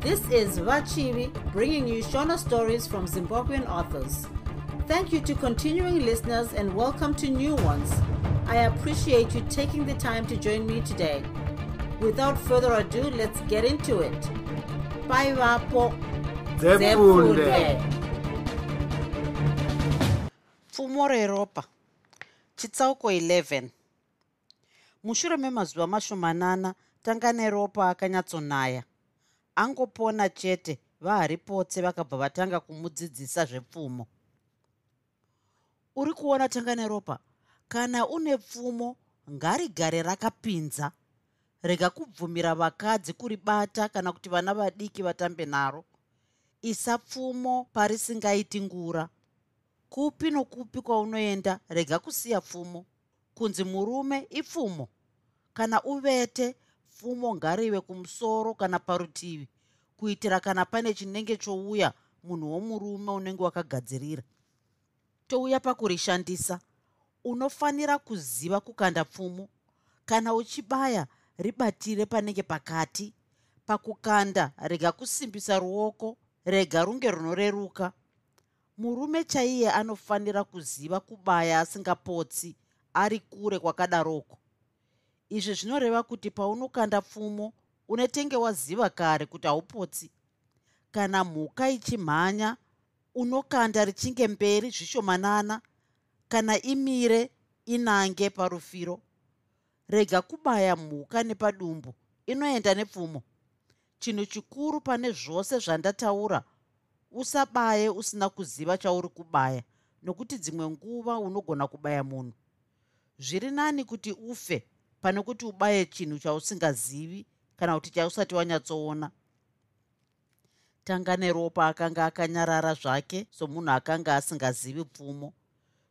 This is Vachivi bringing you Shona stories from Zimbabwean authors. Thank you to continuing listeners and welcome to new ones. I appreciate you taking the time to join me today. Without further ado, let's get into it. Bye, Vapo. Pfumo reropa chitsauko 11 mushure memazuva mashomanana tanga neropa akanyatsonaya angopona chete vaharipotse vakabva vatanga kumudzidzisa zvepfumo. Uri kuona tanga neropa kana une pfumo ngarigare rakapinza. Rega kubvumira vakadzi kuribata kana kuti vana vadiki vatambe naro. Isa pfumo parisingaiti ngura. Kupi nokupi kwaunoenda rega kusiya pfumo. Kunzi murume ipfumo kana uvete pfumo ngarive kumusoro kana parutivi. Kuitira kana pane chinenge chouya munhu womurume unenge wakagadzirira touya pakurishandisa unofanira kuziva kukanda pfumo. Kana uchibaya ribatire panenge pakati. Pakukanda rega kusimbisa ruoko rega runge runoreruka. Murume chaiye anofanira kuziva kubaya asingapotsi ari kure kwakadaroko izvi zvinoreva kuti paunokanda pfumo unetenge waziva kare kuti haupotsi. Kana mhuka ichimhanya unokanda richinge mberi zvishomanana. Kana imire inange parufiro. Rega kubaya mhuka nepadumbu inoenda nepfumo. Chinhu chikuru pane zvose zvandataura usabaye usina kuziva chauri kubaya nokuti dzimwe nguva unogona kubaya munhu. Zviri nani kuti ufe pane kuti ubaye chinhu chausingazivi kana kuti chausati wanyatsoona. Tanga neropa akanga akanyarara zvake somunhu akanga asingazivi pfumo.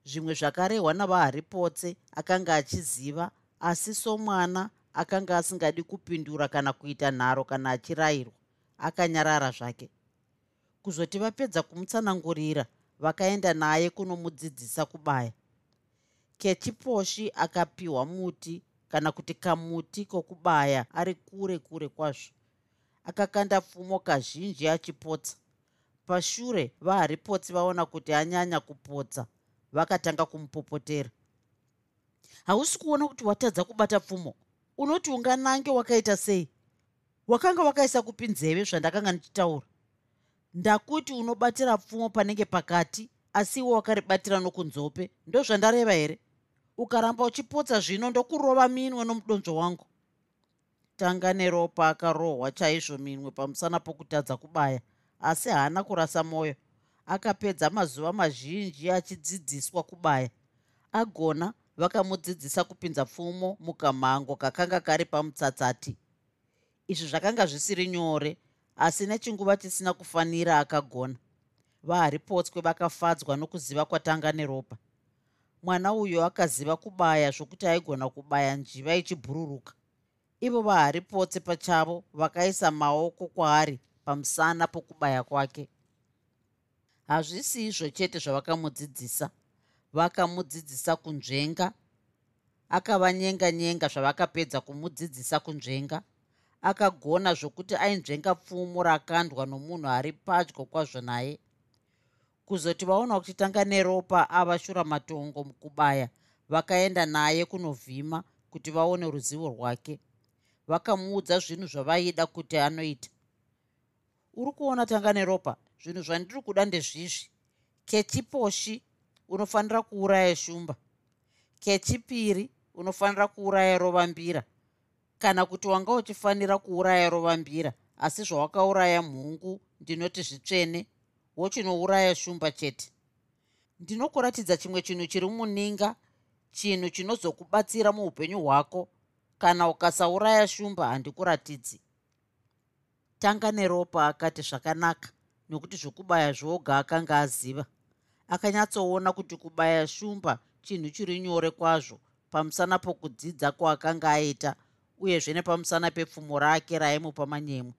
Zvimwe zvakarehwa navaharipotse akanga achiziva asi somwana akanga asingadi kupindura kana kuita nharo kana achirayirwa akanyarara zvake. Kuzoti vapedza kumutsanangurira vakaenda naye kunomudzidzisa kubaya. Kechiposhi akapiwa muti kana kuti kamuti kokubaya ari kure kure kwazvo. Akakanda pfumo kazhinji achipotsa. Pashure vaharipotsi vaona kuti anyanya kupotsa vakatanga kumupopotera. Hausi kuona kuti watadza kubata pfumo. Unoti unganange wakaita sei? Wakanga wakaisa kupi nzeve zvandakanga ndichitaura? Ndakuti unobatira pfumo panenge pakati asi iwo wakaribatira nokunzope. Ndozvandareva here ukaramba uchipotsa zvino ndokurova minwe nomudonzvo wangu. Tanga neropa akarohwa chaizvo minwe pamusana pokutadza kubaya asi haana kurasa mwoyo akapedza mazuva mazhinji achidzidziswa kubaya. Agona vakamudzidzisa kupinza pfumo mukamhango kakanga kari pamutsatsati izvi zvakanga zvisiri nyore asi nechinguva chisina kufanira akagona. Vaharipotswe vakafadzwa nokuziva kwatanga neropa mwana uyo akaziva kubaya zvokuti aigona kubaya njiva ichibhururuka. Ivo vaharipotse pachavo vakaisa maoko kwaari pamusana pokubaya kwake. Hazvisi izvo chete zvavakamudzidzisa. Vakamudzidzisa kunzvenga akavanyenga-nyenga zvavakapedza kumudzidzisa kunzvenga akagona zvokuti ainzvenga pfumo rakandwa nomunhu ari padyo kwazvo naye kuzoti vaona kuti tanga neropa ava shura matongo mukubaya vakaenda naye kunovhima kuti vaone ruzivo rwake. Vakamuudza zvinhu zvavaida kuti anoita. Uri kuona tanga neropa? Zvinhu zvandiri kuda ndezvizvi. Kechiposhi unofanira kuuraya shumba. Kechipiri unofanira kuuraya rovambira. Kana kuti wanga uchifanira kuuraya rovambira asi zvawakauraya mhungu ndinoti zvitsvene wochinouraya shumba chete. Ndinokuratidza chimwe chinhu chiri muninga chinhu chinozokubatsira muupenyu hwako. Kana ukasauraya shumba handikuratidzi. Tanga neropa akati zvakanaka nokuti zvokubaya zvoga akanga aziva. Akanyatsoona kuti kubaya shumba chinhu chiri nyore kwazvo pamusana pokudzidza kwaakanga aita uyezve nepamusana pepfumo rake raimupa manyemwe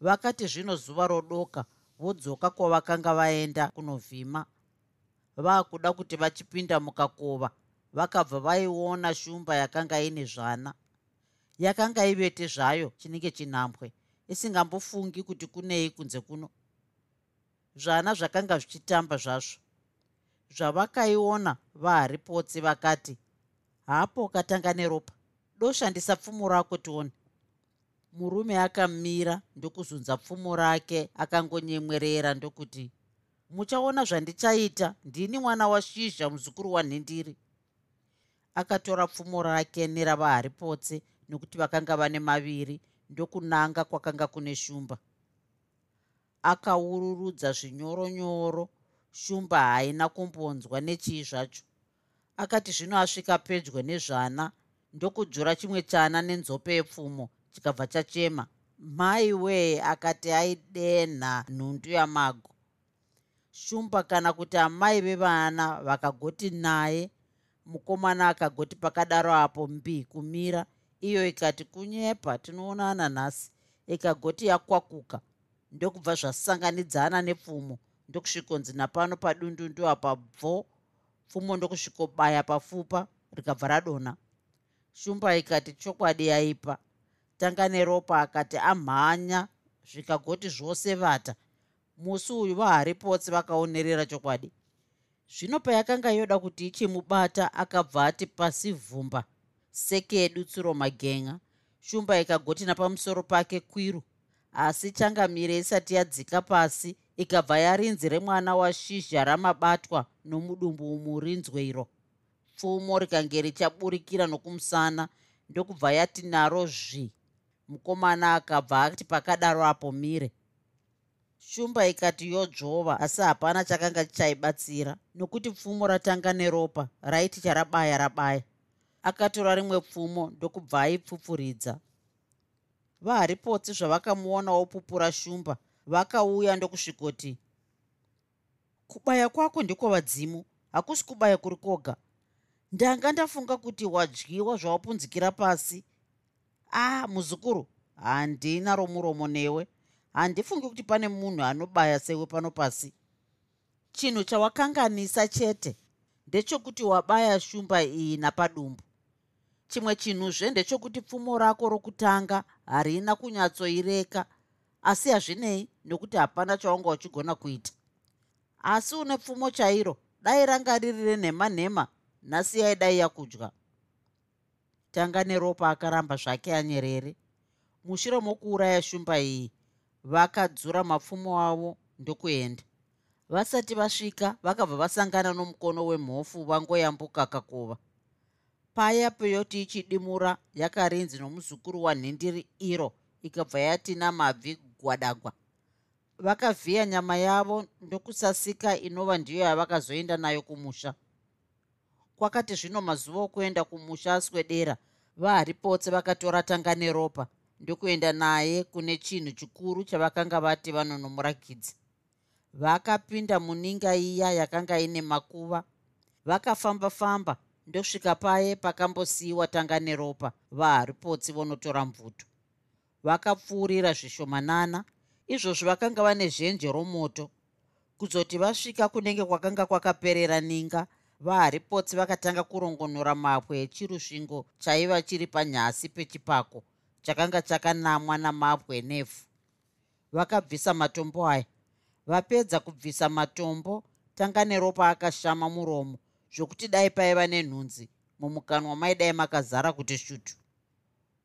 vakati zvino zuva rodoka vodzoka kwavakanga vaenda kunovhima. Vaakuda kuti vachipinda mukakova vakabva vaiona shumba yakanga ine zvana. Yakanga ivete zvayo chinenge chinhambwe isingambofungi kuti kunei kunze kuno. Zvana zvakanga zvichitamba zvazvo. Zvavakaiona vaharipotsi vakati hapo katanga neropa. Doshandisa pfumo rako tione murume akamira ndokuzunza pfumo rake akangonyemwerera ndokuti muchaona zvandichaita. Ndini mwana washizha muzukuru wanhindiri. Akatora pfumo rake neravaharipotsi nokuti vakanga vane maviri ndokunanga kwakanga kune shumba. Akaururudza zvinyoronyoro shumba haina kumbonzwa nechii zvacho. Akati zvino asvika pedyo nezvana ndokudzura chimwe chana nenzope yepfumo chikabva chachema mai wee akati aidenha nhundu yamago. Shumba kana kuti amai vevana vakagoti naye mukomana akagoti pakadaro apo mbi kumira iyo ikati kunyepa tinoonana nhasi ikagoti yakwakuka. Ndokubva zvasanganidzana nepfumo ndokusvikonzi napano padundundu apa bvo pfumo ndokusvikobaya papfupa rikabva radonha shumba ikati chokwadi yaipa tanga neropa akati amhanya zvikagoti zvose vata. Musi uyu vaharipotsi vakaonerera chokwadi. Zvino payakanga yoda kuti ichimubata akabva ati pasi vhumba sekedu tsuro magenga shumba ikagoti napamusoro pake kwiru asi changamire isati yadzika pasi ikabva yarinzi remwana washizha ramabatwa nomudumbu murinzwe iro. Pfumo rikange richaburikira nokumusana ndokubva yati naro zvi mukomana akabva ati pakadaro apo mire. Shumba ikati yodzvova asi hapana chakanga chaibatsira. Nokuti pfumo ratanga neropa raiti charabaya rabaya. Akatora rimwe pfumo ndokubva aipfupfuridza vaharipotsi zvavakamuona wopupura shumba vakauya ndokusvikoti kubaya kwako ndiko vadzimu hakusi kubaya kuri koga. Ndanga ndafunga kuti wadyiwa zvawapunzikira pasi ah muzukuru handina romuromo newe. Handifungi kuti pane munhu anobaya sewe pano pasi. Chinhu chawakanganisa chete ndechekuti wabaya shumba iyi napadumbu. Chimwe chinhuzve ndechokuti pfumo rako rokutanga harina kunyatsoireka asi hazvinei nokuti hapana chaunga uchigona kuita. Asi une pfumo chairo dai ranga riri renhema nhema nhasi yaidai yakudya tanga neropa akaramba zvake anyerere. Mushure mokuuraya shumba iyi vakadzura mapfumo avo ndokuenda. Vasati vasvika vakabva vasangana nomukono wemhofu vangoyambuka kakova paya peyoti ichidimura yakarinzi nomuzukuru wanhindiri iro ikabva yatina mabvi gwadagwa. Vakavhiya nyama yavo ndokusasika inova ndiyo yavakazoenda nayo kumusha kwakati zvino mazuva okuenda kumusha aswedera vaharipotse vakatora tanga neropa ndokuenda naye kune chinhu chikuru chavakanga vati vanonomurakidzi vakapinda muninga iya yakanga ine makuva vakafamba-famba ndosvika paye pakambosiyiwa tanga neropa vaharipotsi vonotora mvuto. Vakapfuurira zvishomanana izvozvo vakanga vane zhenje romoto. Kuzoti vasvika kunenge kwakanga kwakaperera ninga vaharipotsi vakatanga kurongonora mapwe echirusvingo chaiva chiri panyasi pechipako chakanga chakanamwa namapwe nefu vakabvisa matombo aya. Vapedza kubvisa matombo tanga neropa akashama muromo zvokuti dai paiva nenhunzi mumukanwa maidai makazara kuti shutu.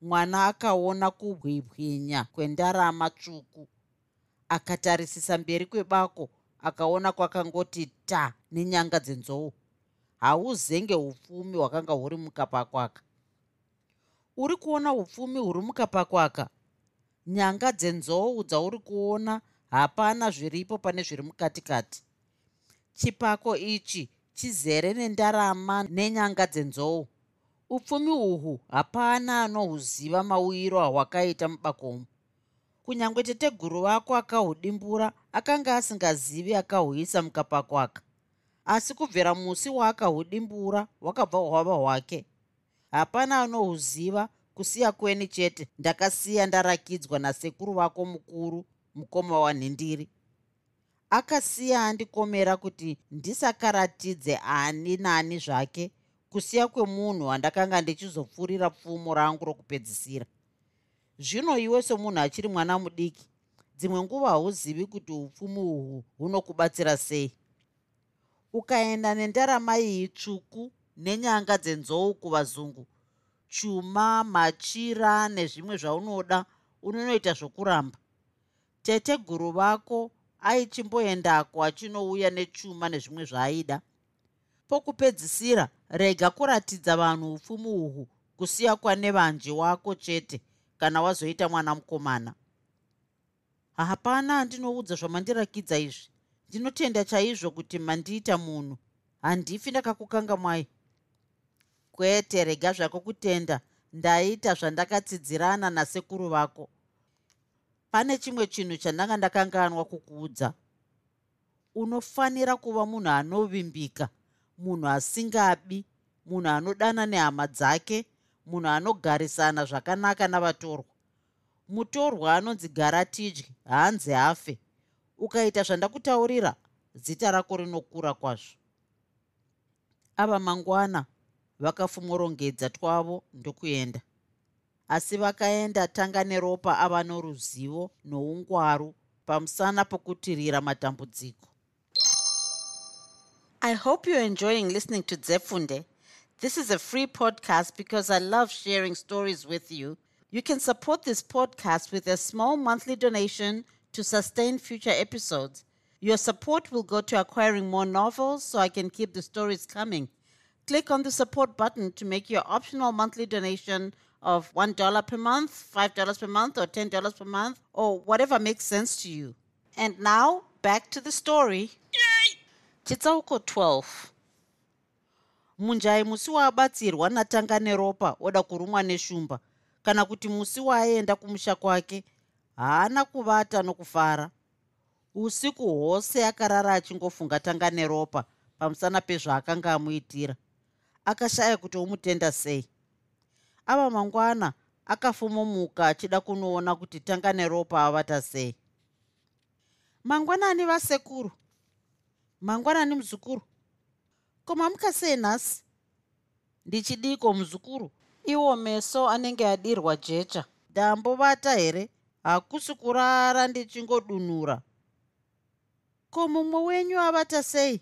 Mwana akaona kubwibwinya kwendarama tsvuku. Akatarisisa mberi kwebako akaona kwakangoti ta nenyanga dzenzou hauzenge upfumi hwakanga huri mukapakwaka uri kuona upfumi huri mukapakwaka nyanga dzenzou dzauri kuona hapana zviripo pane zviri mukatikati. Chipako ichi chizere nendarama nenyanga dzenzou. Upfumi uhwu hapana anohuziva mauyiro ahwakaita mubakomo. Kunyange teteguru vako akahudimbura akanga asingazivi akahuisa mukapakwaka asi kubvira musi waakahudimbura hwakabva hwava hwake. Hapana anohuziva kusiya kweni chete. Ndakasiya ndarakidzwa nasekuru vako mukuru mukoma wanhindiri akasiya andikomera kuti ndisakaratidze ani nani zvake kusiya kwemunhu wandakanga ndichizopfuurira pfumo rangu rokupedzisira. Zvino iwe somunhu achiri mwana mudiki dzimwe nguva hauzivi kuti upfumi uhwu hunokubatsira sei ukaenda nendarama iyi tsvuku nenyanga dzenzou kuvazungu. Chuma machira nezvimwe zvaunoda unonoita zvokuramba. Tete guru vako aichimboendako achinouya nechuma nezvimwe zvaaida. Pokupedzisira rega kuratidza vanhu upfumi uhwu kusiya kwane vanji wako chete kana wazoita mwana mukomana hapana handinoudza zvamandirakidza izvi ndinotenda chaizvo kuti mandiita munhu handifi ndakakukanga mwai. Kwete rega zvako kutenda. Ndaita zvandakatsidzirana nasekuru vako. Pane chimwe chinhu chandanga ndakanganwa kukuudza. Unofanira kuva munhu anovimbika munhu asingabi munhu anodana nehama dzake munhu anogarisana zvakanaka navatorwa. Mutorwa anonzi gara tidyi haanzi afe ukaita zvandakutaurira zita rako rinokura kwazvo. Ava mangwana vakafumorongedza twavo ndokuenda. Asi vakaenda tanga neropa ava noruzivo noungwaru pamusana pokutirira matambudziko. I hope you're enjoying listening to zefunde. This is a free podcast because i love sharing stories with you. You can support this podcast with a small monthly donation to sustain future episodes. Your support will go to acquiring more novels so i can keep the stories coming. Click on the support button to make your optional monthly donation of $1 per month, $5 per month, or $10 per month, or whatever makes sense to you. And now, back to the story. chitsauko 12 munjai musi waabatsirwa natanga neropa oda kurumwa neshumba. Kana kuti musi waaenda kumusha kwake haana kuvata nokufara. Usiku hwose akarara achingofunga tanga neropa pamusana pezvaakanga amuitira. Akashaya kuti omutenda sei. Ava mangwana akafomomuka achida kunoona kuti tanga neropa avata sei. Mangwanani vasekuru. Mangwanani muzukuru. Komamuka sei nhasi? Ndichidiko muzukuru? Iwo meso anenge adirwa jecha. Ndambovata here hakusi kurara ndichingodunura. Ko mumwe wenyu avata sei?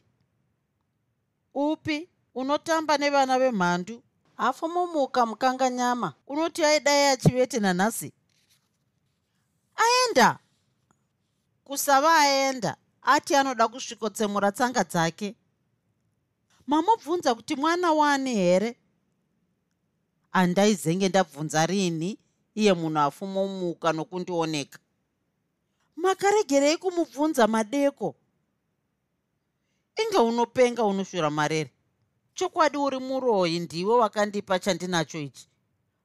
Upi? Unotamba nevana vemhandu? Hafomomuka mukanganyama unoti aidai achivete nanhasi? Aenda! Kusava aenda ati anoda kusvikotsemura tsanga dzake. Mamubvunza kuti mwana wani here? Andaizenge ndabvunza rini iye munhu afumomuka nokundioneka makaregerei kumubvunza madeko. Inge unopenga unoshura marere. Chokwadi uri muroyi ndiwe wakandipa chandinacho ichi.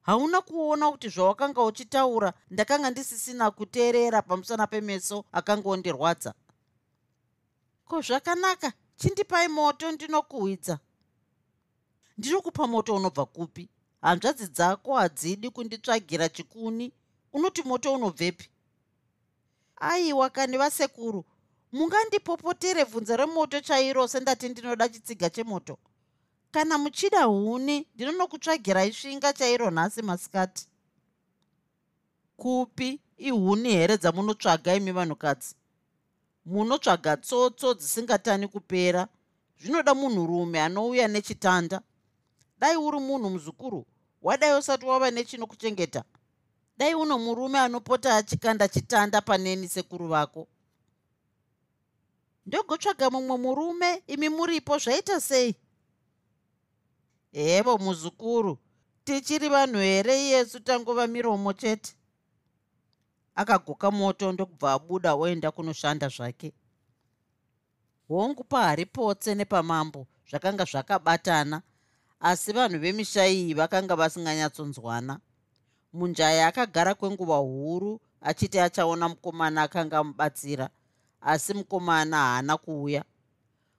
Hauna kuona kuti zvawakanga uchitaura ndakanga ndisisina kuteerera pamusana pemeso akanga ondirwadza ko zvakanaka? Chindipai moto ndinokuhwidza. Ndinokupa moto unobva kupi hanzvadzi dzako hadzidi kunditsvagira chikuni unoti moto unobvepi. Aiwa kani vasekuru mungandipopotere bvunzo remoto chairo sendati ndinoda chitsiga chemoto? Kana muchida huni ndinonokutsvagirai svinga chairo nhasi masikati. Kupi ihuni here dzamunotsvaga imi vanhukadzi? Munotsvaga tsotso dzisingatani kupera. Zvinoda munhurume anouya nechitanda. Dai uri munhu muzukuru wadai usati wava nechinokuchengeta. Dai uno murume anopota achikanda chitanda paneni sekuru vako. Ndogotsvaga mumwe murume imi muripo zvaita sei? Hevo muzukuru tichiri vanhu here? Iyesu tangova miromo chete. Akagoka moto ndokubva abuda oenda kunoshanda zvake. Hongu paharipotse nepamambo zvakanga zvakabatana asi vanhu vemisha iyi vakanga vasinganyatsonzwana. Munjaya akagara kwenguva huru achiti achaona mukomana akanga amubatsira asi mukomana haana kuuya.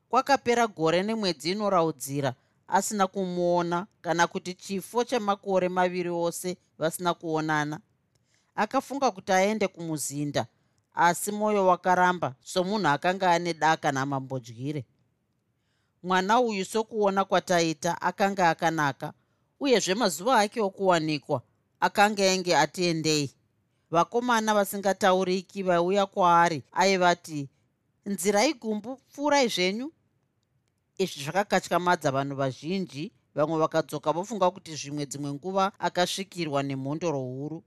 Kwakapera gore nemwedzi inoraudzira asina kumuona kana kuti chifo chemakore maviri ose vasina kuonana. Akafunga kuti aende kumuzinda asi mwoyo wakaramba somunhu akanga ane daka namambodyire mwana uyu sokuona kwataita akanga akanaka uyezve mazuva ake okuwanikwa akanga enge atiendei. Vakomana vasingatauriki vaiuya kwaari aivati nzira igumbu pfuurai zvenyu. Izvi zvakakatyamadza vanhu vazhinji vamwe vakadzoka vofunga kuti zvimwe dzimwe nguva akasvikirwa nemhondoro huru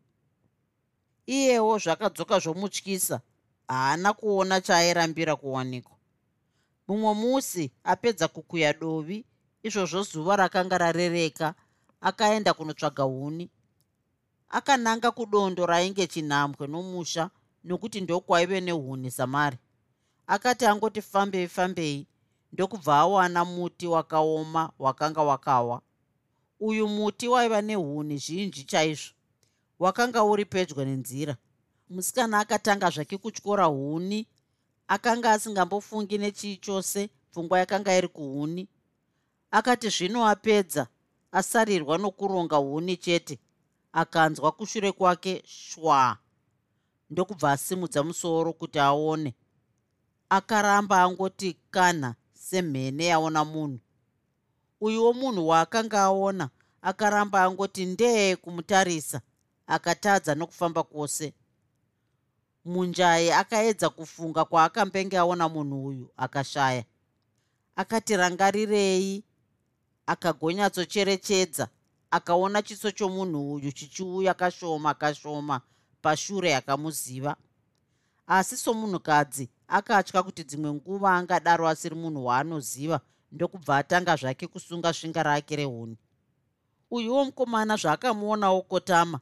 iyewo zvakadzoka zvomutyisa haana kuona chaairambira kuwanikwa mumwe musi apedza kukuya dovi izvozvo zuva rakanga rarereka akaenda kunotsvaga huni. Akananga kudondo rainge chinhambwe nomusha nokuti ndokwaive nehuni samari. Akati angoti fambei fambei ndokubva awana muti wakaoma wakanga wakawa. Uyu muti waiva nehuni zhinji chaizvo wakanga uri pedyo nenzira. Musikana akatanga zvake kutyora huni akanga asingambofungi nechii chose pfungwa yakanga iri kuhuni. Akati zvino apedza. Asarirwa nokuronga huni chete. Akanzwa kushure kwake shwa. Ndokubva asimudza musoro kuti aone. Akaramba angoti kana semhene yaona munhu. Uyuwo munhu waakanga aona akaramba angoti ndee kumutarisa. Akatadza nokufamba kwose munjai akaedza kufunga kwaakambenge aona munhu uyu akashaya. Akati rangarirei. Akagonyatsocherechedza akaona chiso chomunhu uyu chichiuya kashoma kashoma pashure yakamuziva asi somunhukadzi akatya kuti dzimwe nguva angadaro asiri munhu waanoziva ndokubva atanga zvake kusunga svinga rake rehuni. Uyuwo mukomana zvaakamuona okotama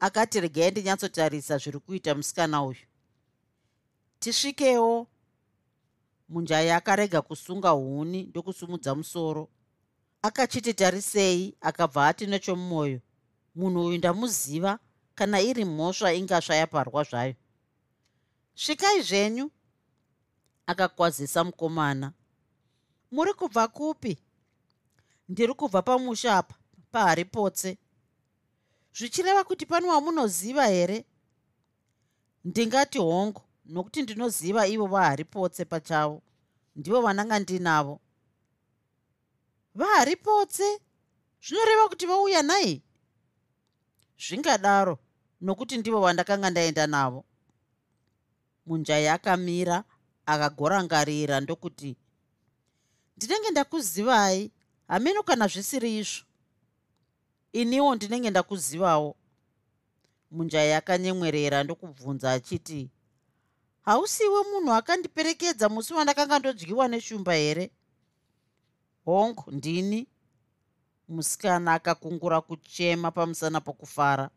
akati regai ndinyatsotarisa zviri kuita musikana uyu. Tisvikewo. Munjai akarega kusunga huni ndokusumudza musoro. Akachiti tarisei. Akabva ati nechomumwoyo munhu uyu ndamuziva kana iri mhosva ingasva yaparwa zvayo. Svikai zvenyu. Akakwazisa mukomana. Muri kubva kupi? Ndiri kubva pamusha apa paharipotse zvichireva kuti pano wamunoziva here? Ndingati hongo nokuti ndinoziva ivo vaharipotse pachavo. Ndivo vananga ndinavo. Vaharipotse? Zvinoreva kuti vauya nai zvingadaro nokuti ndivo vandakanga ndaenda navo. Munjai akamira akagorangarira ndokuti ndinenge ndakuzivai hameno kana zvisiri izvo iniwo ndinenge ndakuzivawo. Munjai akanyemwerera ndokubvunza achiti hausiwe munhu akandiperekedza musi wandakanga ndodyiwa neshumba here? Hongu ndini. Musikana akakungura kuchema pamusana pokufara.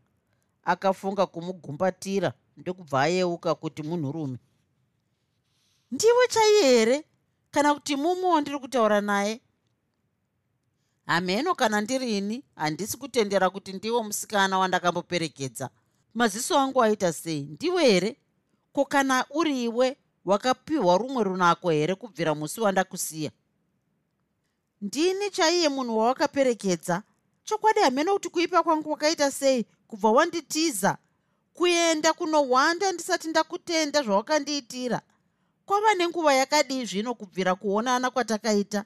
Akafunga kumugumbatira ndokubva ayeuka kuti munhurume ndiwe chaiye here? Kana kuti mumwewo ndiri kutaura naye hameno kana ndirini handisi kutendera kuti ndiwo musikana wandakamboperekedza. Maziso angu aita sei? Ndiwe here? Ko kana uri iwe wakapiwa rumwe runako here kubvira musi wandakusiya? Ndini chaiye munhu wawakaperekedza? Chokwadi hameno kuti kuipa kwangu kwakaita sei? Kubva wanditiza kuenda kunohwanda ndisati ndakutenda zvawakandiitira kwava nenguva yakadii zvino kubvira kuonana kwatakaita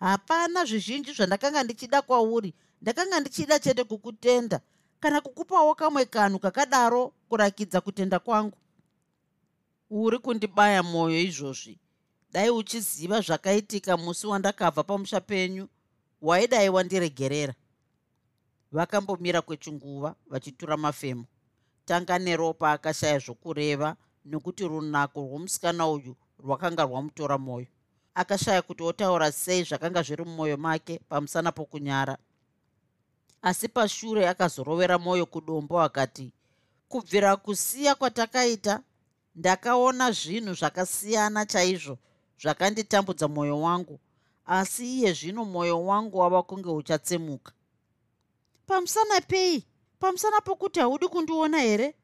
hapana zvizhinji zvandakanga ndichida kwauri. Ndakanga ndichida chete kukutenda. Kana kukupawo kamwe kanhu kakadaro kurakidza kutenda kwangu. Uri kundibaya mwoyo izvozvi. Dai uchiziva zvakaitika musi wandakabva pamusha penyu. Waidai wandiregerera vakambomira kwechinguva vachitura mafemo. Tanga neropa akashaya zvokureva nokuti runako rwomusikana uyu rwakanga rwamutora mwoyo akashaya kuti otaura sei zvakanga zviri mumwoyo make pamusana pokunyara. Asi pashure akazorovera mwoyo kudombo akati kubvira kusiya kwatakaita ndakaona zvinhu zvakasiyana chaizvo zvakanditambudza mwoyo wangu asi iye zvino mwoyo wangu wava kunge uchatsemuka. Pamusana pei? Pamusana pokuti haudi kundiona here?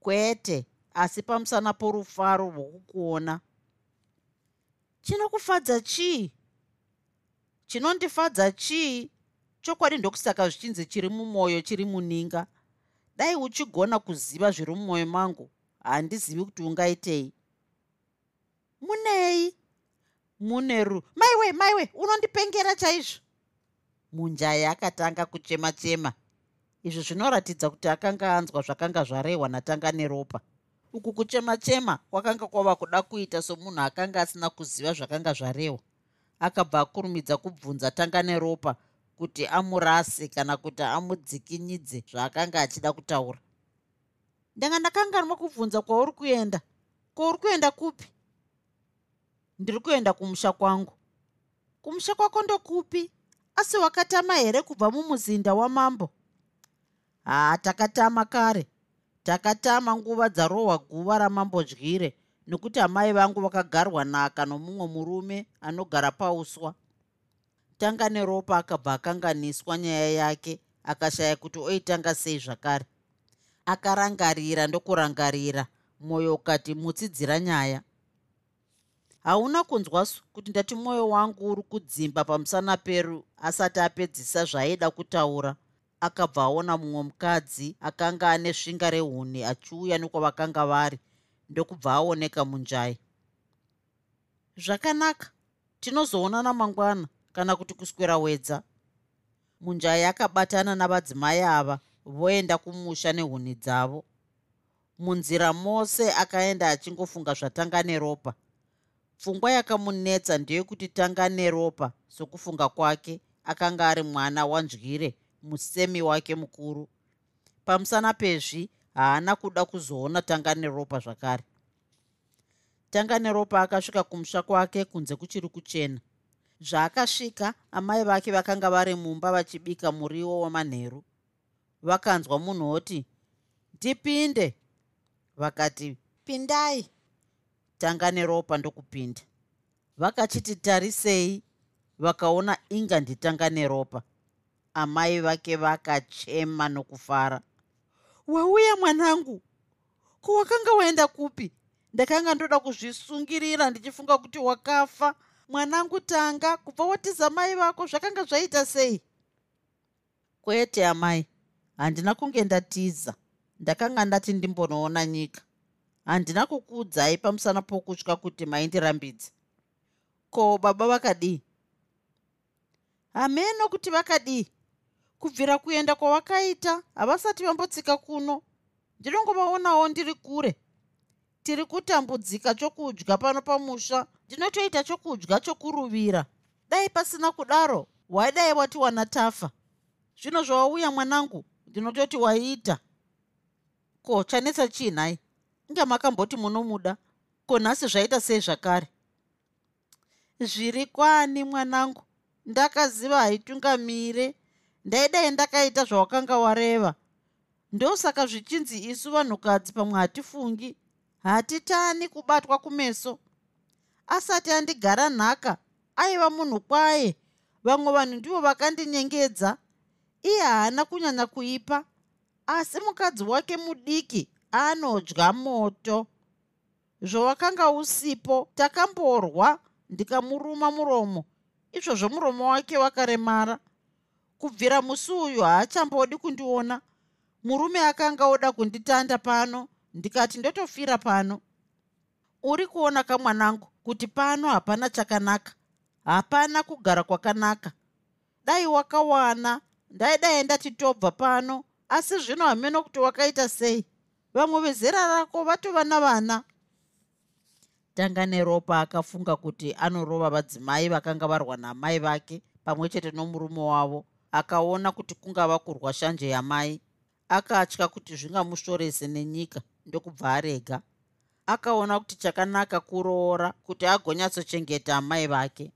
Kwete asi pamusana porufaro rwokukuona chinokufadza chii? Chinondifadza chii? Chokwadi ndokusaka zvichinzi chiri mumwoyo chiri muninga. Dai uchigona kuziva zviri mumwoyo mangu? Handizivi kuti ungaitei. Munei? Mune ru maiwe maiwe unondipengera chaizvo. Munjai akatanga kuchema chema izvi zvinoratidza kuti akanga anzwa zvakanga zvarehwa natanga neropa uku kuchema chema kwakanga kwava kuda kuita somunhu akanga asina kuziva zvakanga zvarehwa. Akabva akurumidza kubvunza tanga neropa kuti amurase kana kuti amudzikinyidze zvaakanga achida kutaura. Ndanga ndakanganwa kubvunza kwauri kuenda. Kwauri kuenda kupi? Ndiri kuenda kumusha kwangu. Kumusha kwako ndokupi? Asi wakatama here kubva mumuzinda wamambo? Haa takatama kare takatama nguva dzarohwa guva ramambodyire nekuti amai vangu vakagarwa naka nomumwe murume anogara pauswa. Tanga neropa akabva akanganiswa nyaya yake akashaya kuti oitanga sei zvakare. Akarangarira ndokurangarira mwoyo ukati mutsidzira nyaya. Hauna kunzwasu kuti ndati mwoyo wangu uri kudzimba pamusana peru asati apedzisa zvaaida kutaura akabva aona mumwe mukadzi akanga ane svinga rehuni achiuya nekwavakanga vari ndokubva aoneka munjai. Zvakanaka tinozoonana mangwana kana kuti kuswera wedza. Munjai akabatana navadzimai ava voenda kumusha nehuni dzavo. Munzira mose akaenda achingofunga zvatanga neropa pfungwa yakamunetsa ndeyekuti tanga neropa sokufunga kwake akanga ari mwana wanzwire musemi wake mukuru. Pamusana pezvi haana kuda kuzoona tanga neropa zvakare. Tanga neropa akasvika kumusha kwake kunze kuchiri kuchena. Zvaakasvika amai vake vakanga vari mumba vachibika muriwo wamanheru. Vakanzwa munhoti ndipinde. Vakati pindai. Tanga neropa ndokupinda. Vakachiti tarisei. Vakaona inga nditanga neropa amai vake vakachema nokufara. Wauya mwanangu? Ko wakanga waenda kupi? Ndakanga ndoda kuzvisungirira ndichifunga kuti wakafa. Mwanangu tanga kubva watiza mai vako zvakanga zvaita sei? Kwete amai. Handina kunge ndatiza. Ndakanga ndati ndimbonoona nyika. Handina kukuudzai pamusana pokutya kuti maindirambidze ko baba vakadii? Hameno kuti vakadii kubvira kuenda kwavakaita havasati vambotsika kuno. Ndinongovaonawo ndiri kure. Tiri kutambudzika chokudya pano pamusha. Ndinotoita chokudya chokuruvira. Dai pasina kudaro waidai wati wana tafa zvino zvawauya mwanangu ndinototi waiita ko chanetsa chii nhai inge makamboti munomuda. Ko nhasi zvaita sei zvakare? Zviri kwani mwanangu? Ndakaziva haitungamire ndaidai ndakaita zvawakanga wareva. Ndosaka zvichinzi isu vanhukadzi pamwe hatifungi hatitani kubatwa kumeso. Asati andigara nhaka aiva munhu kwaye. Vamwe vanhu ndivo vakandinyengedza. Iye haana kunyanya kuipa asi mukadzi wake mudiki anodya moto. Zvowakanga usipo takamborwa ndikamuruma muromo. Izvozvo muromo wake wakaremara kubvira musi uyu haachambodi kundiona. Murume akanga oda kunditanda pano ndikati ndotofira pano. Uri kuona kamwanangu kuti pano hapana chakanaka. Hapana kugara kwakanaka. Dai wakawana. Ndaidai ndatitobva pano. Asi zvino hameno kuti wakaita sei? Vamwe vezera rako vatova navana. Tanga neropa akafunga kuti anorova vadzimai vakanga varwa namai vake pamwe chete nomurume wavo akaona kuti kungava kurwa shanje yamai akatya kuti zvingamushorese nenyika ndokubva arega. Akaona kuti chakanaka kuroora kuti agonyatsochengeta amai vake.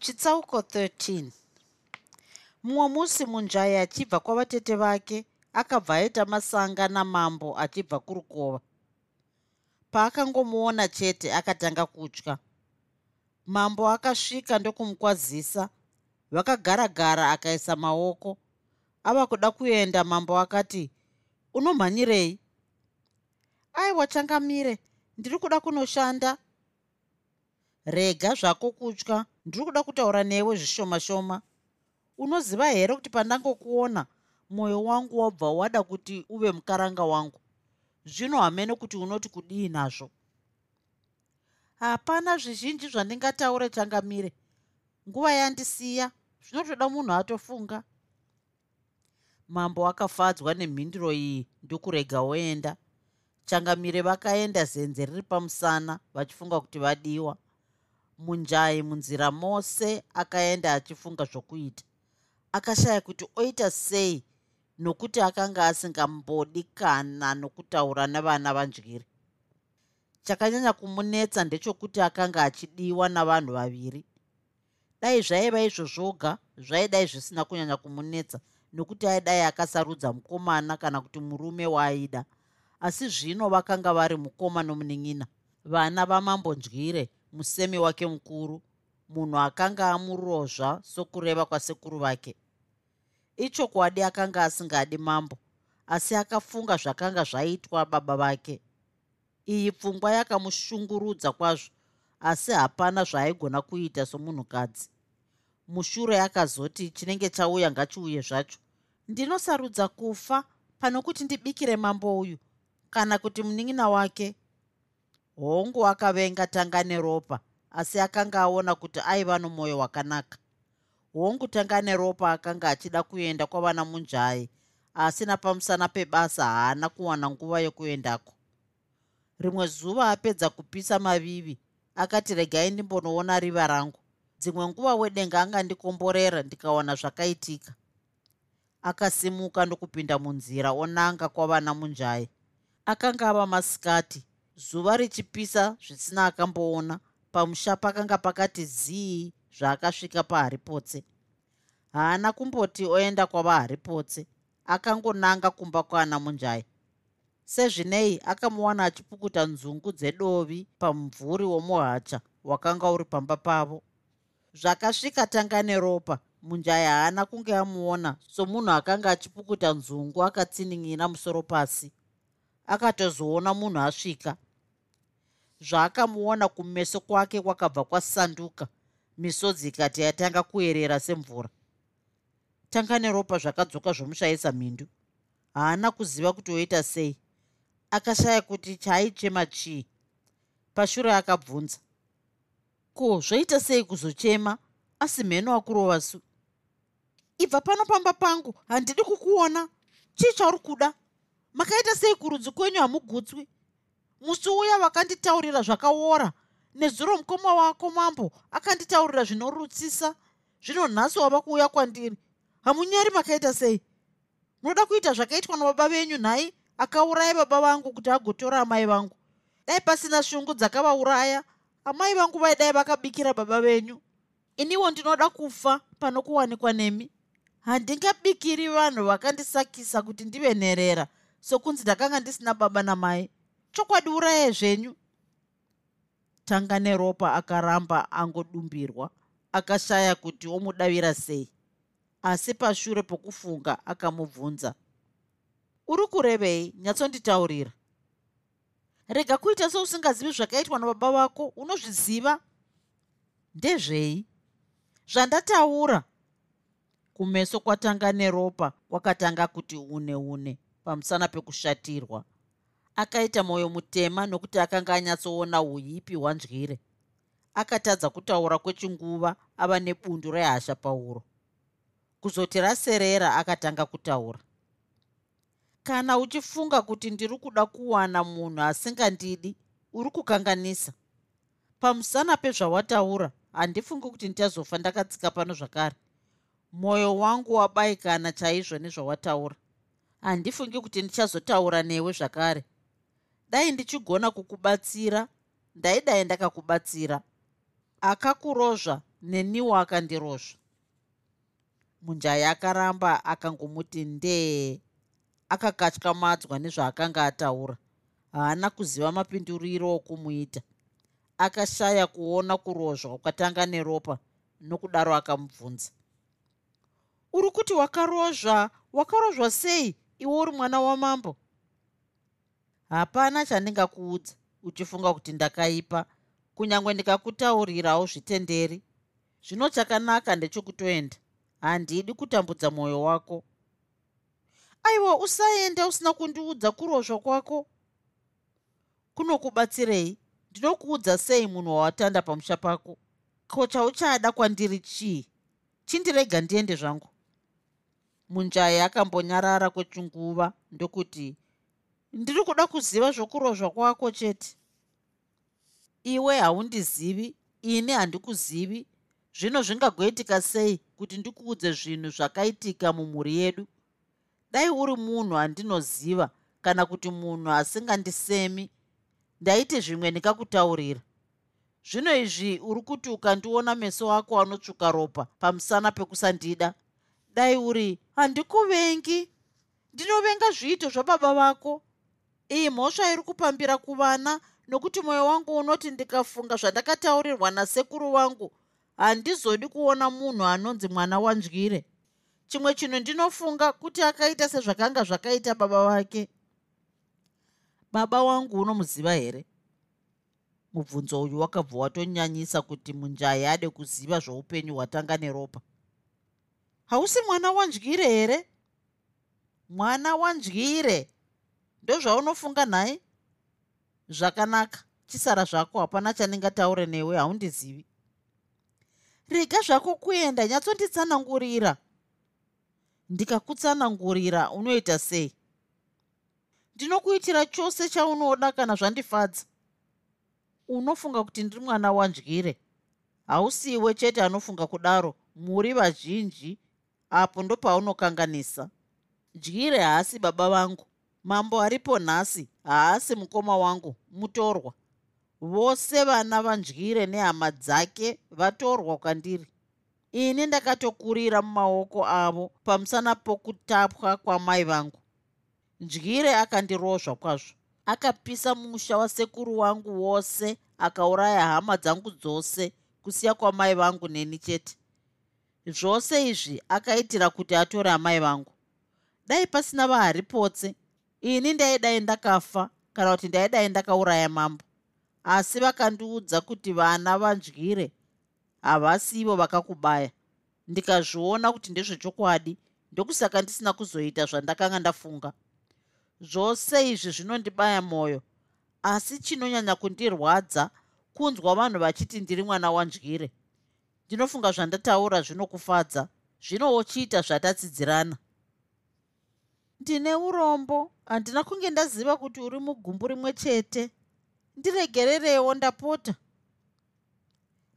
Chitsauko 13 mumwe musi munjai achibva kwavatete vake akabva aita masanga namambo achibva kurukova. Paakangomuona chete akatanga kutya. Mambo akasvika ndokumukwazisa vakagara-gara akaisa maoko. Ava kuda kuenda mambo akati unomhanyirei? Aiwa changamire ndiri kuda kunoshanda. Rega zvako kutya. Ndiri kuda kutaura newe zvishoma shoma unoziva here kuti pandangokuona mwoyo wangu wabva wada kuti uve mukaranga wangu? Zvino hamene kuti unoti kudii nazvo? Hapana zvizhinji zvandingataure changamire. Nguva yandisiya zvinotoda munhu atofunga. Mambo akafadzwa nemhinduro iyi ndokurega oenda. Changamire vakaenda zenze riri pamusana vachifunga kuti vadiwa. Munjai munzira mose akaenda achifunga zvokuita. Akashaya kuti oita sei nokuti akanga asingambodi kana nokutaura nevana vanjyiri chakanyanya kumunetsa ndechokuti akanga achidiwa navanhu vaviri dai zvaiva izvo zvoga zvaidai zvisina kunyanya kumunetsa nokuti aidai akasarudza mukomana kana kuti murume waaida. Asi zvino vakanga vari mukoma nomunin'ina vana vamambondyire musemi wake mukuru munhu akanga amurozva sokureva kwasekuru vake. Ichokwadi akanga asingadi mambo asi akafunga zvakanga zvaitwa baba vake. Iyi pfungwa yakamushungurudza kwazvo asi hapana zvaaigona kuita somunhukadzi mushure akazoti chinenge chauya ngachiuye zvacho. Ndinosarudza kufa pano kuti ndibikire mambo uyu kana kuti munin'ina wake. Hongu akavenga tanga neropa asi akanga aona kuti aiva nomwoyo wakanaka. Hongu tanga neropa akanga achida kuenda kwavana munjai asi napamusana pebasa haana kuwana nguva yokuendako. Rimwe zuva apedza kupisa mavivi akati regai ndimbonoona riva rangu dzimwe nguva wedenga angandikomborera ndikawana zvakaitika. Akasimuka ndokupinda munzira onanga kwavana munjai. Akanga ava masikati zuva richipisa zvisina akamboona pamusha pakanga pakati zii zvaakasvika paharipotse haana kumboti oenda kwava haripotse akangonanga kumba kwana munjai. Sezvinei akamuwana achipukuta nzungu dzedovi pamumvuri womuhacha wakanga uri pamba pavo zvakasvika tanga neropa munjai haana kunge amuona somunhu akanga achipukuta nzungu akatsinin'ina musoro pasi. Akatozoona munhu asvika. Zvaakamuona kumeso kwake kwakabva kwasanduka misodzi ikati yatanga kuerera semvura. Tanga neropa zvakadzoka zvomushayisa mhindu haana kuziva kuti oita sei. Akashaya kuti chaaichema chii. Pashure akabvunza ko zvoita sei kuzochema? Asi mheno akurova su ibva pano pamba pangu handidi kukuona. Chii chauri kuda? Makaita sei kurudzi kwenyu hamugutswi? Musi uya wakanditaurira zvakaora nezuro mukoma wako mambo akanditaurira zvinorutsisa zvino nhasi wava kuuya kwandiri. Hamunyari makaita sei? Munoda kuita zvakaitwa nababa venyu nhai? Akauraya baba vangu kuti agotora amai vangu. Dai pasina shungu dzakavauraya amai vangu vaidai vakabikira baba venyu. Iniwo ndinoda kufa pano kuwanikwa nemi. Handingabikiri vanhu vakandisakisa kuti ndive nherera sokunzi ndakanga ndisina baba namai. Chokwadi urayai zvenyu. Tanga neropa akaramba angodumbirwa akashaya kuti omudavira sei. Asi pashure pokufunga akamubvunza. Uri kurevei? Nyatsonditaurira rega kuita seusingazivi zvakaitwa nababa vako unozviziva? Ndezvei? Zvandataura. Kumeso kwatanga neropa kwakatanga kuti une une pamusana pekushatirwa. Akaita mwoyo mutema nokuti akanga anyatsoona uipi hwandyire akatadza kutaura kwechinguva ava nebundu rehasha pauro. Kuzoti raserera akatanga kutaura kana uchifunga kuti ndiri kuda kuwana munhu asingandidi uri kukanganisa. Pamusana pezvawataura handifungi kuti ndichazofa ndakatsika pano zvakare. Mwoyo wangu wabayikana chaizvo nezvawataura. Handifungi kuti ndichazotaura newe zvakare. Dai ndichigona kukubatsira ndaidai ndakakubatsira. Akakurozva neniwo akandirozva. Munjaya akaramba akangomuti ndee akakatyamadzwa nezvaakanga ataura. Haana kuziva mapinduriro okumuita. Akashaya kuona kurozva kwatanga neropa nokudaro akamubvunza. Uri kuti wakarozva wakarozva sei? Iwe uri mwana wamambo? Hapana chandingakuudza uchifunga kuti ndakaipa. Kunyange ndikakutaurirawo zvitenderi zvino chakanaka ndechekutoenda. Handidi kutambudza mwoyo wako aiwa usaenda usina kundiudza kurozva kwako. Kunokubatsirei? Ndinokuudza sei munhu wawatanda pamusha pako? Ko chauchada kwandiri chii? Chindirega ndiende zvangu? Munjai akambonyarara kwechinguva ndokuti ndiri kuda kuziva zvokurozva kwako chete. Iwe haundizivi ini handikuzivi. Zvino zvingagoitika sei kuti ndikuudze zvinhu zvakaitika mumhuri yedu dai uri munhu handinoziva kana kuti munhu asingandisemi ndaiti zvimwe ndingakutaurira zvino izvi uri kuti ukandiona meso ako anotsvuka ropa pamusana pekusandida dai uri handikuvengi ndinovenga zviito zvababa vako. Iyi mhosva iri kupambira kuvana nokuti mwoyo wangu unoti ndikafunga zvandakataurirwa nasekuru wangu handizodi kuona munhu anonzi mwana wanzvire chimwe chinhu ndinofunga kuti akaita sezvakanga zvakaita baba vake baba wangu unomuziva here? Mubvunzo uyu wakabva watonyanyisa kuti munjai ade kuziva zvoupenyu hwatanga neropa. Hausi mwana wanzvire here? Mwana wanzvire ndozvaunofunga nhaye zvakanaka. Chisara zvako hapana chandingataure newe haundizivi. Rega zvako kuenda nyatsonditsanangurira ndikakutsanangurira unoita sei? Ndinokuitira chose chaunoda kana zvandifadza? Unofunga kuti ndiri mwana wandyire hausiwe chete anofunga kudaro. Muri vazhinji apo ndopaunokanganisa dyire haasi baba vangu. Mambo aripo nhasi haasi mukoma wangu. Mutorwa. Vose vana vandyire nehama dzake vatorwa kwandiri ini ndakatokurira mumaoko avo pamusana pokutapwa kwamai vangu. Ndyire akandirozva kwazvo. Akapisa musha wasekuru wangu wose akauraya hama dzangu dzose kusiya kwamai vangu neni chete. Zvose izvi akaitira kuti atore amai vangu. Dai pasina vaharipotse ini ndaidai ndakafa kana kuti ndaidai ndakauraya mambo. Asi vakandiudza kuti vana vandyire havasivo vakakubaya. Ndikazviona kuti ndezvechokwadi ndokusaka ndisina kuzoita zvandakanga ndafunga. Zvose izvi zvinondibaya mwoyo asi chinonyanya kundirwadza kunzwa vanhu vachiti ndiri mwana wandyire ndinofunga zvandataura zvinokufadza zvinowochiita zvatatsidzirana. Ndine urombo handina kunge ndaziva kuti uri mugumbu rimwe chete. Ndiregererewo ndapota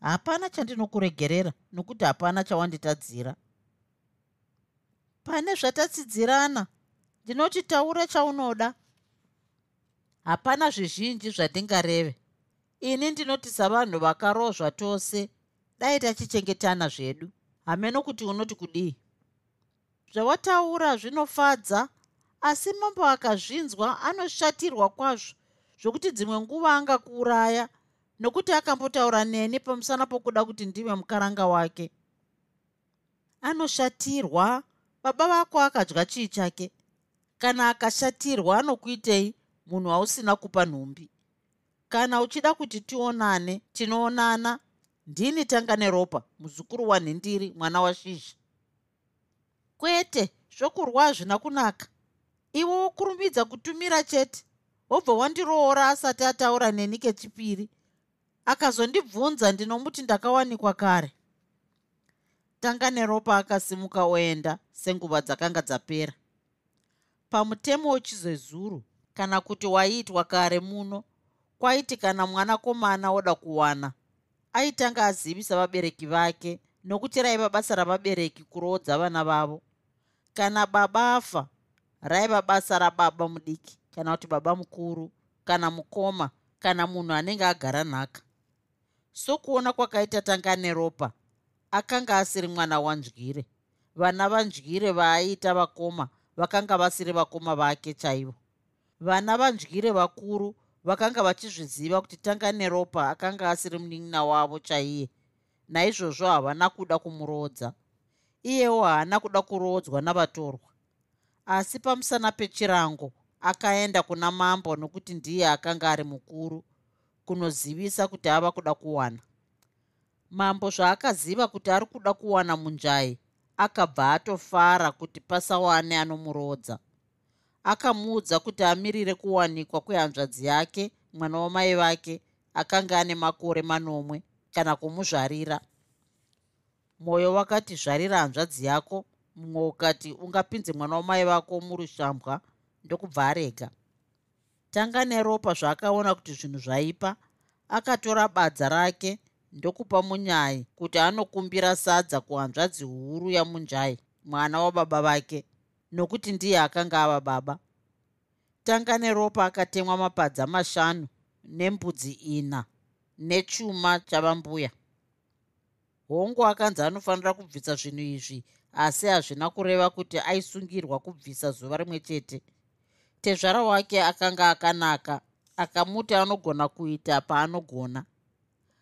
hapana chandinokuregerera nokuti hapana chawanditadzira. Pane zvatatsidzirana ndinoti taura chaunoda. Hapana zvizhinji zvandingareve. Ini ndinoti savanhu vakarozva tose dai tachichengetana zvedu. Hameno kuti unoti kudii. Zvawataura zvinofadza asi mambo akazvinzwa anoshatirwa kwazvo zvokuti dzimwe nguva angakuuraya nokuti akambotaura neni pamusana pokuda kuti ndive mukaranga wake. Anoshatirwa. Baba vako akadya chii chake? Kana akashatirwa anokuitei munhu wausina kupa nhumbi. Kana uchida kuti tionane tinoonana ndini tanga neropa muzukuru wanhindiri mwana washizha kwete zvokurwa hazvina kunaka. Iwe wokurumbidza kutumira chete. Wobva wandiroora asati ataura neni kechipiri akazondibvunza ndinomuti ndakawanikwa kare? Tanga neropa akasimuka oenda senguva dzakanga dzapera. Pamutemo wechizezuru kana kuti waiitwa kare muno kwaiti kana mwanakomana oda kuwana. Aitanga azivisa vabereki vake nokuti raiva basa ravabereki kuroodza vana vavo. Kana baba afa raiva basa rababa mudiki kana kuti baba mukuru kana mukoma kana munhu anenge agara nhaka sokuona kwakaita tanga neropa akanga asiri mwana wandyire vana vandyire vaaita vakoma vakanga vasiri vakoma vake chaivo. Vana vandyire vakuru vakanga vachizviziva kuti tanga neropa akanga asiri munin'ina wavo chaiye. Naizvozvo havana kuda kumuroodza iyewo haana kuda kuroodzwa navatorwa. Asi pamusana pechirango akaenda kuna mambo nokuti ndiye akanga ari mukuru kunozivisa kuti ava kuda kuwana. Mambo zvaakaziva kuti ari kuda kuwana munjai akabva atofara kuti pasawane anomurodza. Akamuudza kuti amirire kuwanikwa kwehanzvadzi yake mwana wamai vake akanga ane makore manomwe kana kumuzvarira. Mwoyo wakati zvarira hanzvadzi yako. Mumwe ukati ungapinze mwana wamai vako murushambwa ndokubva arega tanga neropa zvaakaona kuti zvinhu zvaipa akatora badza rake ndokupa munyai kuti anokumbira sadza kuhanzvadzi huru yamunjai mwana wababa vake nokuti ndiye akanga ava baba. Tanga neropa akatemwa mapadza mashanu nembudzi ina nechuma chavambuya. Hongu akanzi anofanira kubvisa zvinhu izvi asi hazvina kureva kuti aisungirwa kubvisa zuva rimwe chete tezvara wake akanga akanaka akamuti anogona kuita paanogona.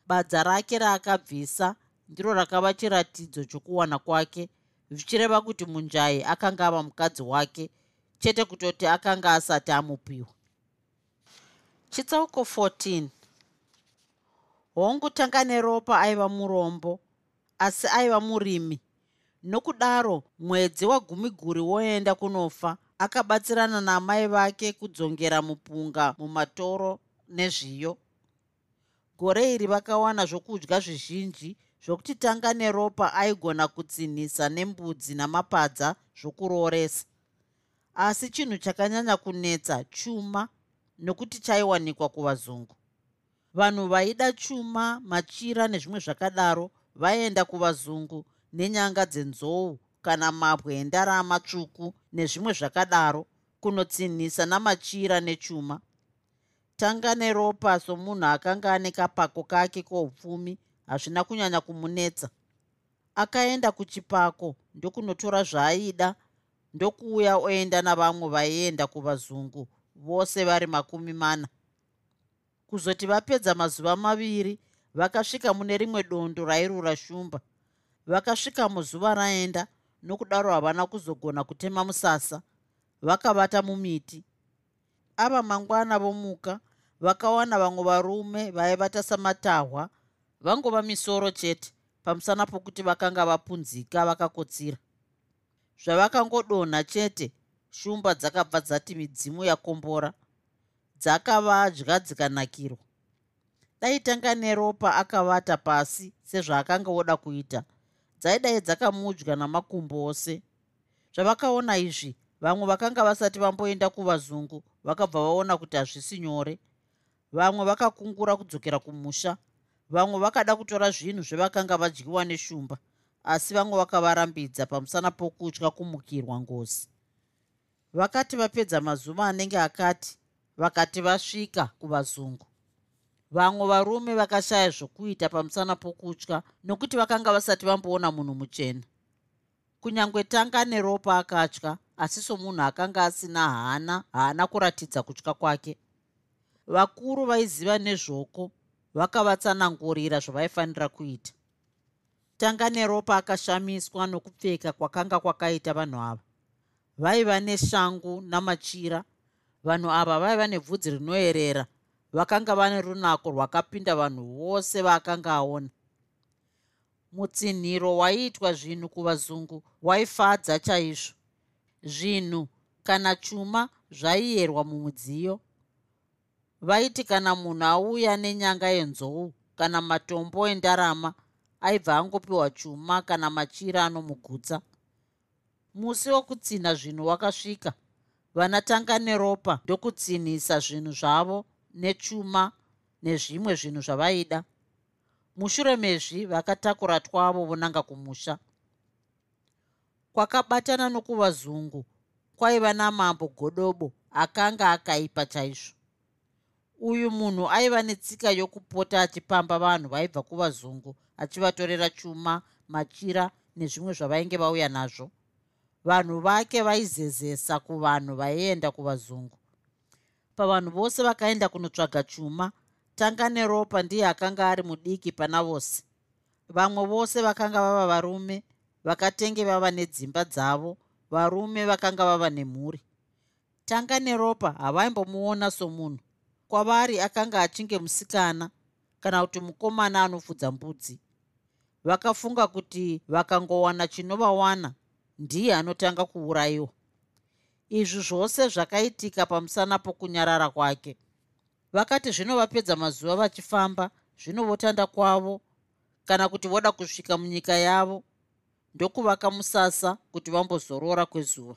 Badza rake raakabvisa ndiro rakava chiratidzo chokuwana kwake zvichireva kuti munjai akanga ava mukadzi wake chete kutoti akanga asati amupiwa. Chitsauko 14 hongu tanga neropa aiva murombo asi aiva murimi. Nokudaro mwedzi wagumiguri woenda kunofa akabatsirana naamai vake kudzongera mupunga mumatoro nezviyo. Gore iri vakawana zvokudya zvizhinji zvokuti tanga neropa aigona kutsinhisa nembudzi namapadza zvokurooresa. Asi chinhu chakanyanya kunetsa chuma nokuti chaiwanikwa kuvazungu. Vanhu vaida chuma machira nezvimwe zvakadaro vaenda kuvazungu nenyanga dzenzou kana mabwe endarama tsvuku nezvimwe zvakadaro kunotsinhisa namachira nechuma. Tanga neropa somunhu akanga ane kapako kake koupfumi hazvina kunyanya kumunetsa. Akaenda kuchipako ndokunotora zvaaida ndokuuya oenda navamwe vaienda kuvazungu vose vari makumi mana. Kuzoti vapedza mazuva maviri vakasvika mune rimwe dondo rairura shumba. Vakasvika muzuva raenda nokudaro havana kuzogona kutema musasa vakavata mumiti. Ava mangwana vomuka vakawana vamwe varume vaivata samatahwa vangova misoro chete pamusana pokuti vakanga vapunzika vakakotsira. Zvavakangodonha chete shumba dzakabva dzati midzimu yakombora dzakavadya dzikanakirwa. Dai tanga neropa akavata pasi sezvaakanga oda kuita dzaidai dzakamudya namakumbo ose. Zvavakaona izvi vamwe vakanga vasati vamboenda kuvazungu vakabva vaona kuti hazvisi nyore. Vamwe vakakungura kudzokera kumusha vamwe vakada kutora zvinhu zvevakanga vadyiwa neshumba asi vamwe vakavarambidza pamusana pokutya kumukirwa ngozi. Vakati vapedza mazuva anenge akati vakati vasvika kuvazungu vamwe varume vakashaya zvokuita pamusana pokutya nokuti vakanga vasati vamboona munhu muchena. Kunyange tanga neropa akatya asi somunhu akanga asina hana haana kuratidza kutya kwake. Vakuru vaiziva nezvoko vakavatsanangurira zvavaifanira kuita. Tanga neropa akashamiswa nokupfeka kwakanga kwakaita vanhu ava. Vaiva neshangu namachira. Vanhu ava vaiva nebvudzi rinoerera vakanga vane runako rwakapinda vanhu vose vaakanga aona. Mutsinhiro waiitwa zvinhu kuvazungu waifadza chaizvo. Zvinhu kana chuma zvaiyerwa mumudziyo. Vaiti kana munhu auya nenyanga yenzou kana matombo endarama aibva angopiwa chuma kana machira anomugutsa. Musi wokutsinha zvinhu wakasvika vanatanga neropa ndokutsinhisa zvinhu zvavo nechuma nezvimwe zvinhu zvavaida. Mushure mezvi vakatakura twavo vonanga kumusha. Kwakabatana nokuvazungu kwaiva namambo godobo akanga akaipa chaizvo. Uyu munhu aiva netsika yokupota achipamba vanhu vaibva kuvazungu achivatorera chuma machira nezvimwe zvavainge vauya nazvo. Vanhu vake vaizezesa kuvanhu vaienda kuvazungu pavanhu vose vakaenda kunotsvaga chuma. Tanga neropa ndiye akanga ari mudiki pana vose. Vamwe vose vakanga vava varume vakatenge vava nedzimba dzavo varume vakanga vava nemhuri. Tanga neropa havaimbomuona somunhu. Kwavari akanga achinge musikana kana kuti mukomana anofudza mbudzi. Vakafunga kuti vakangowana chinovawana ndiye anotanga kuurayiwa izvi zvose zvakaitika pamusana pokunyarara kwake. Vakati zvino vapedza mazuva vachifamba zvino votanda kwavo kana kuti voda kusvika munyika yavo ndokuvaka musasa kuti vambozorora kwezuva.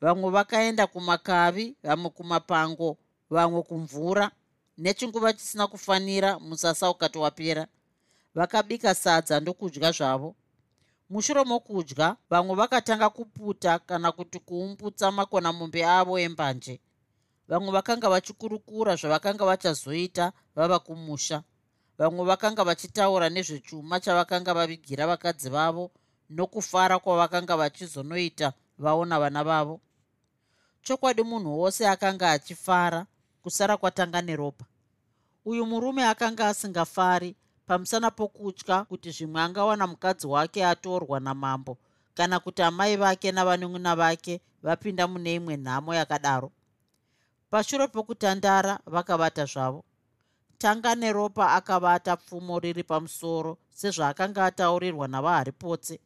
Vamwe vakaenda kumakavi vamwe kumapango vamwe kumvura. Nechinguva chisina kufanira musasa ukati wapera. Vakabika sadza ndokudya zvavo mushure mokudya vamwe vakatanga kuputa kana kuti kuumbutsa makonamombe avo embanje. Vamwe vakanga vachikurukura zvavakanga vachazoita vava kumusha. Vamwe vakanga vachitaura nezvechuma chavakanga vavigira vakadzi vavo nokufara kwavakanga vachizonoita vaona vana vavo. Chokwadi munhu wose akanga achifara kusara kwatanga neropa. Uyu murume akanga asingafari pamusana pokutya kuti zvimwe angawana mukadzi wake atorwa namambo kana kuti amai vake navanun'una vake vapinda mune imwe nhamo yakadaro. Pashure pokutandara vakavata zvavo. Tanga neropa akavata pfumo riri pamusoro sezvaakanga ataurirwa navaharipotse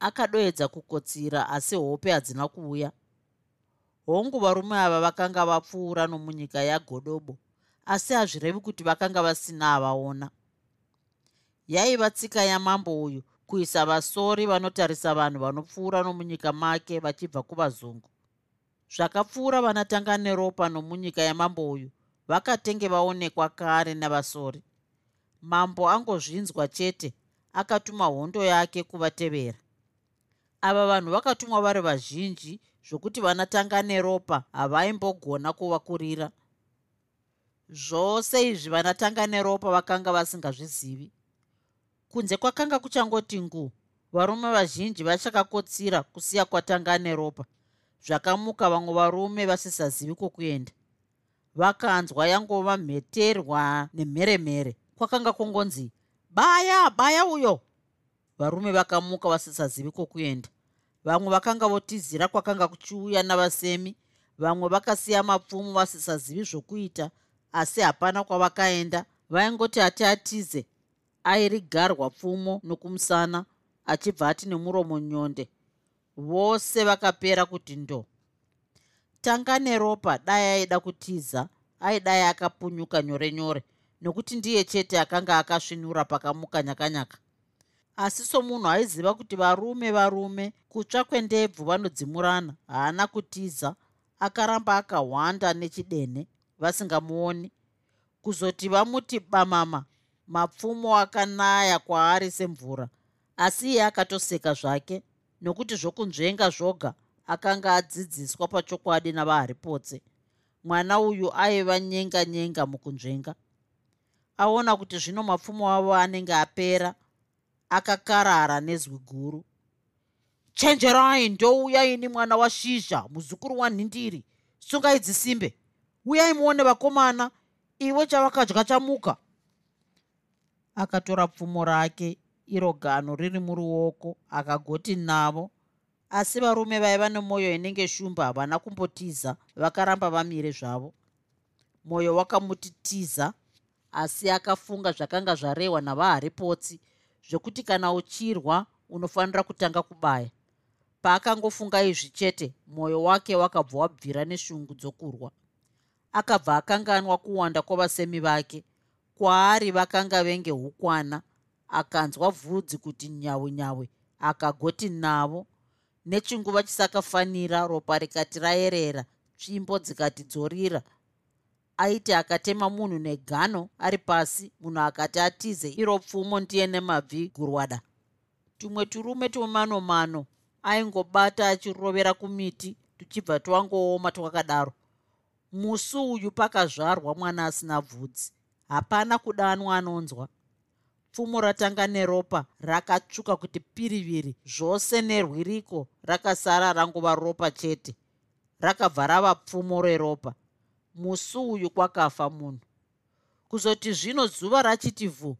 akadoedza kukotsira asi hope hadzina kuuya. Hongu varume ava vakanga vapfuura nomunyika yagodobo asi hazvirevi kuti vakanga vasina avaona yaiva tsika yamambo uyu kuisa vasori vanotarisa vanhu vanopfuura nomunyika make vachibva kuvazungu. Zvakapfuura vanatanga neropa nomunyika yamambo uyu vakatenge vaonekwa kare navasori. Mambo angozvinzwa chete akatuma hondo yake kuvatevera. Ava vanhu vakatumwa vari vazhinji zvokuti vanatanga neropa havaimbogona kuvakurira. Zvose izvi vanatanga neropa vakanga vasingazvizivi kunze kwakanga kuchangoti ngu varume vazhinji vachakakotsira kusiya kwatanga neropa zvakamuka vamwe varume vasisazivi kwokuenda vakanzwa yangova mheterwa nemheremhere. Kwakanga kungonzi baya baya uyo! Varume vakamuka vasisazivi kwokuenda vamwe vakanga votizira kwakanga kuchiuya navasemi. Vamwe vakasiya mapfumo vasisazivi zvokuita asi hapana kwavakaenda. Vaingoti ati atize airigarwa pfumo nokumusana achibva ati nemuromo nyonde. Vose vakapera kuti ndo. Tanga neropa dai aida kutiza aidai akapunyuka nyore nyore nokuti ndiye chete akanga akasvinura pakamuka nyakanyaka. Asi somunhu aiziva kuti varume varume kutsva kwendebvu vanodzimurana haana kutiza akaramba akahwanda nechidene vasingamuoni. Kuzoti vamuti bamama mapfumo akanaya kwaari semvura asi iye akatoseka zvake nokuti zvokunzvenga zvoga akanga adzidziswa pachokwadi navaharipotse. Mwana uyu aiva nyenga nyenga mukunzvenga. Aona kuti zvino mapfumo avo anenge apera akakarara nezwi guru. Chenjerai ndouya ini mwana washizha muzukuru wanhindiri sungai dzisimbe. Uyai muone vakomana iwe chavakadya chamuka akatora pfumo rake iro gano riri muruoko akagoti navo. Asi varume vaiva nemwoyo inenge shumba havana kumbotiza vakaramba vamire zvavo. Mwoyo wakamutitiza asi akafunga zvakanga zvarehwa navaharipotsi zvekuti kana uchirwa unofanira kutanga kubaya. Paakangofunga izvi chete mwoyo wake wakabva wabvira neshungu dzokurwa. Akabva akanganwa kuwanda kwavasemi vake kwaari vakanga venge ukwana akanzwa vhudzi kuti nyawe nyawe akagoti navo. Nechinguva chisakafanira ropa rikati rayerera tsvimbo dzikati dzorira. Aiti akatema munhu negano ari pasi munhu akati atize iro pfumo ndiye nemabvi gurwada. Tumwe turume twemanomano aingobata achirovera kumiti tuchibva twangooma twakadaro. Musi uyu pakazvarwa mwana asina bvudzi hapana kudanwa anonzwa. Pfumo ratanga neropa rakatsvuka kuti piriviri zvose nerwiriko rakasara rangova ropa chete. Rakabva rava pfumo reropa. Musi uyu kwakafa munhu. Kuzoti zvino zuva rachiti vhu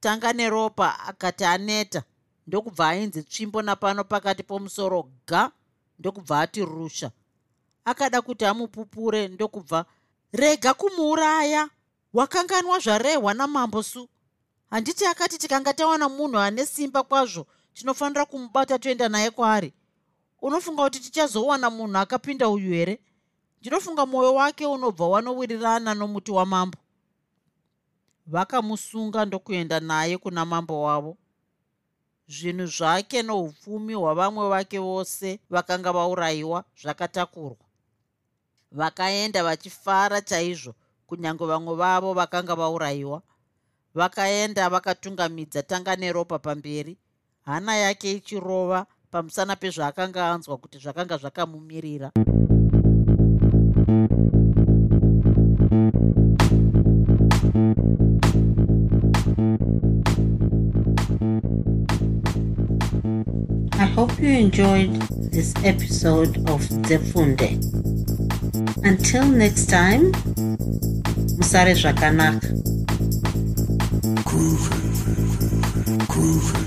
tanga neropa akati aneta ndokubva ainzi tsvimbo napano pakati pomusoro ga ndokubva ati rusha akada kuti amupupure ndokubva rega kumuuraya wakanganwa zvarehwa namambo su? Handiti akati tikanga tawana munhu ane simba kwazvo tinofanira kumubata toenda naye kwaari? Unofunga kuti tichazowana munhu akapinda uyu here? Ndinofunga mwoyo wake unobva wanowirirana nomuti wamambo. Vakamusunga ndokuenda naye kuna mambo wavo. Zvinhu zvake noupfumi hwavamwe vake vose vakanga vaurayiwa zvakatakurwa. Vakaenda vachifara chaizvo kunyange vamwe vavo vakanga vaurayiwa vakaenda vakatungamidza tanga neropa pamberi hana yake ichirova pamusana pezvaakanga anzwa kuti zvakanga zvakamumirira I hope you enjoyed this episode of Zefunde. Until next time, Musare Zvakanaka. Groovy. Groovy.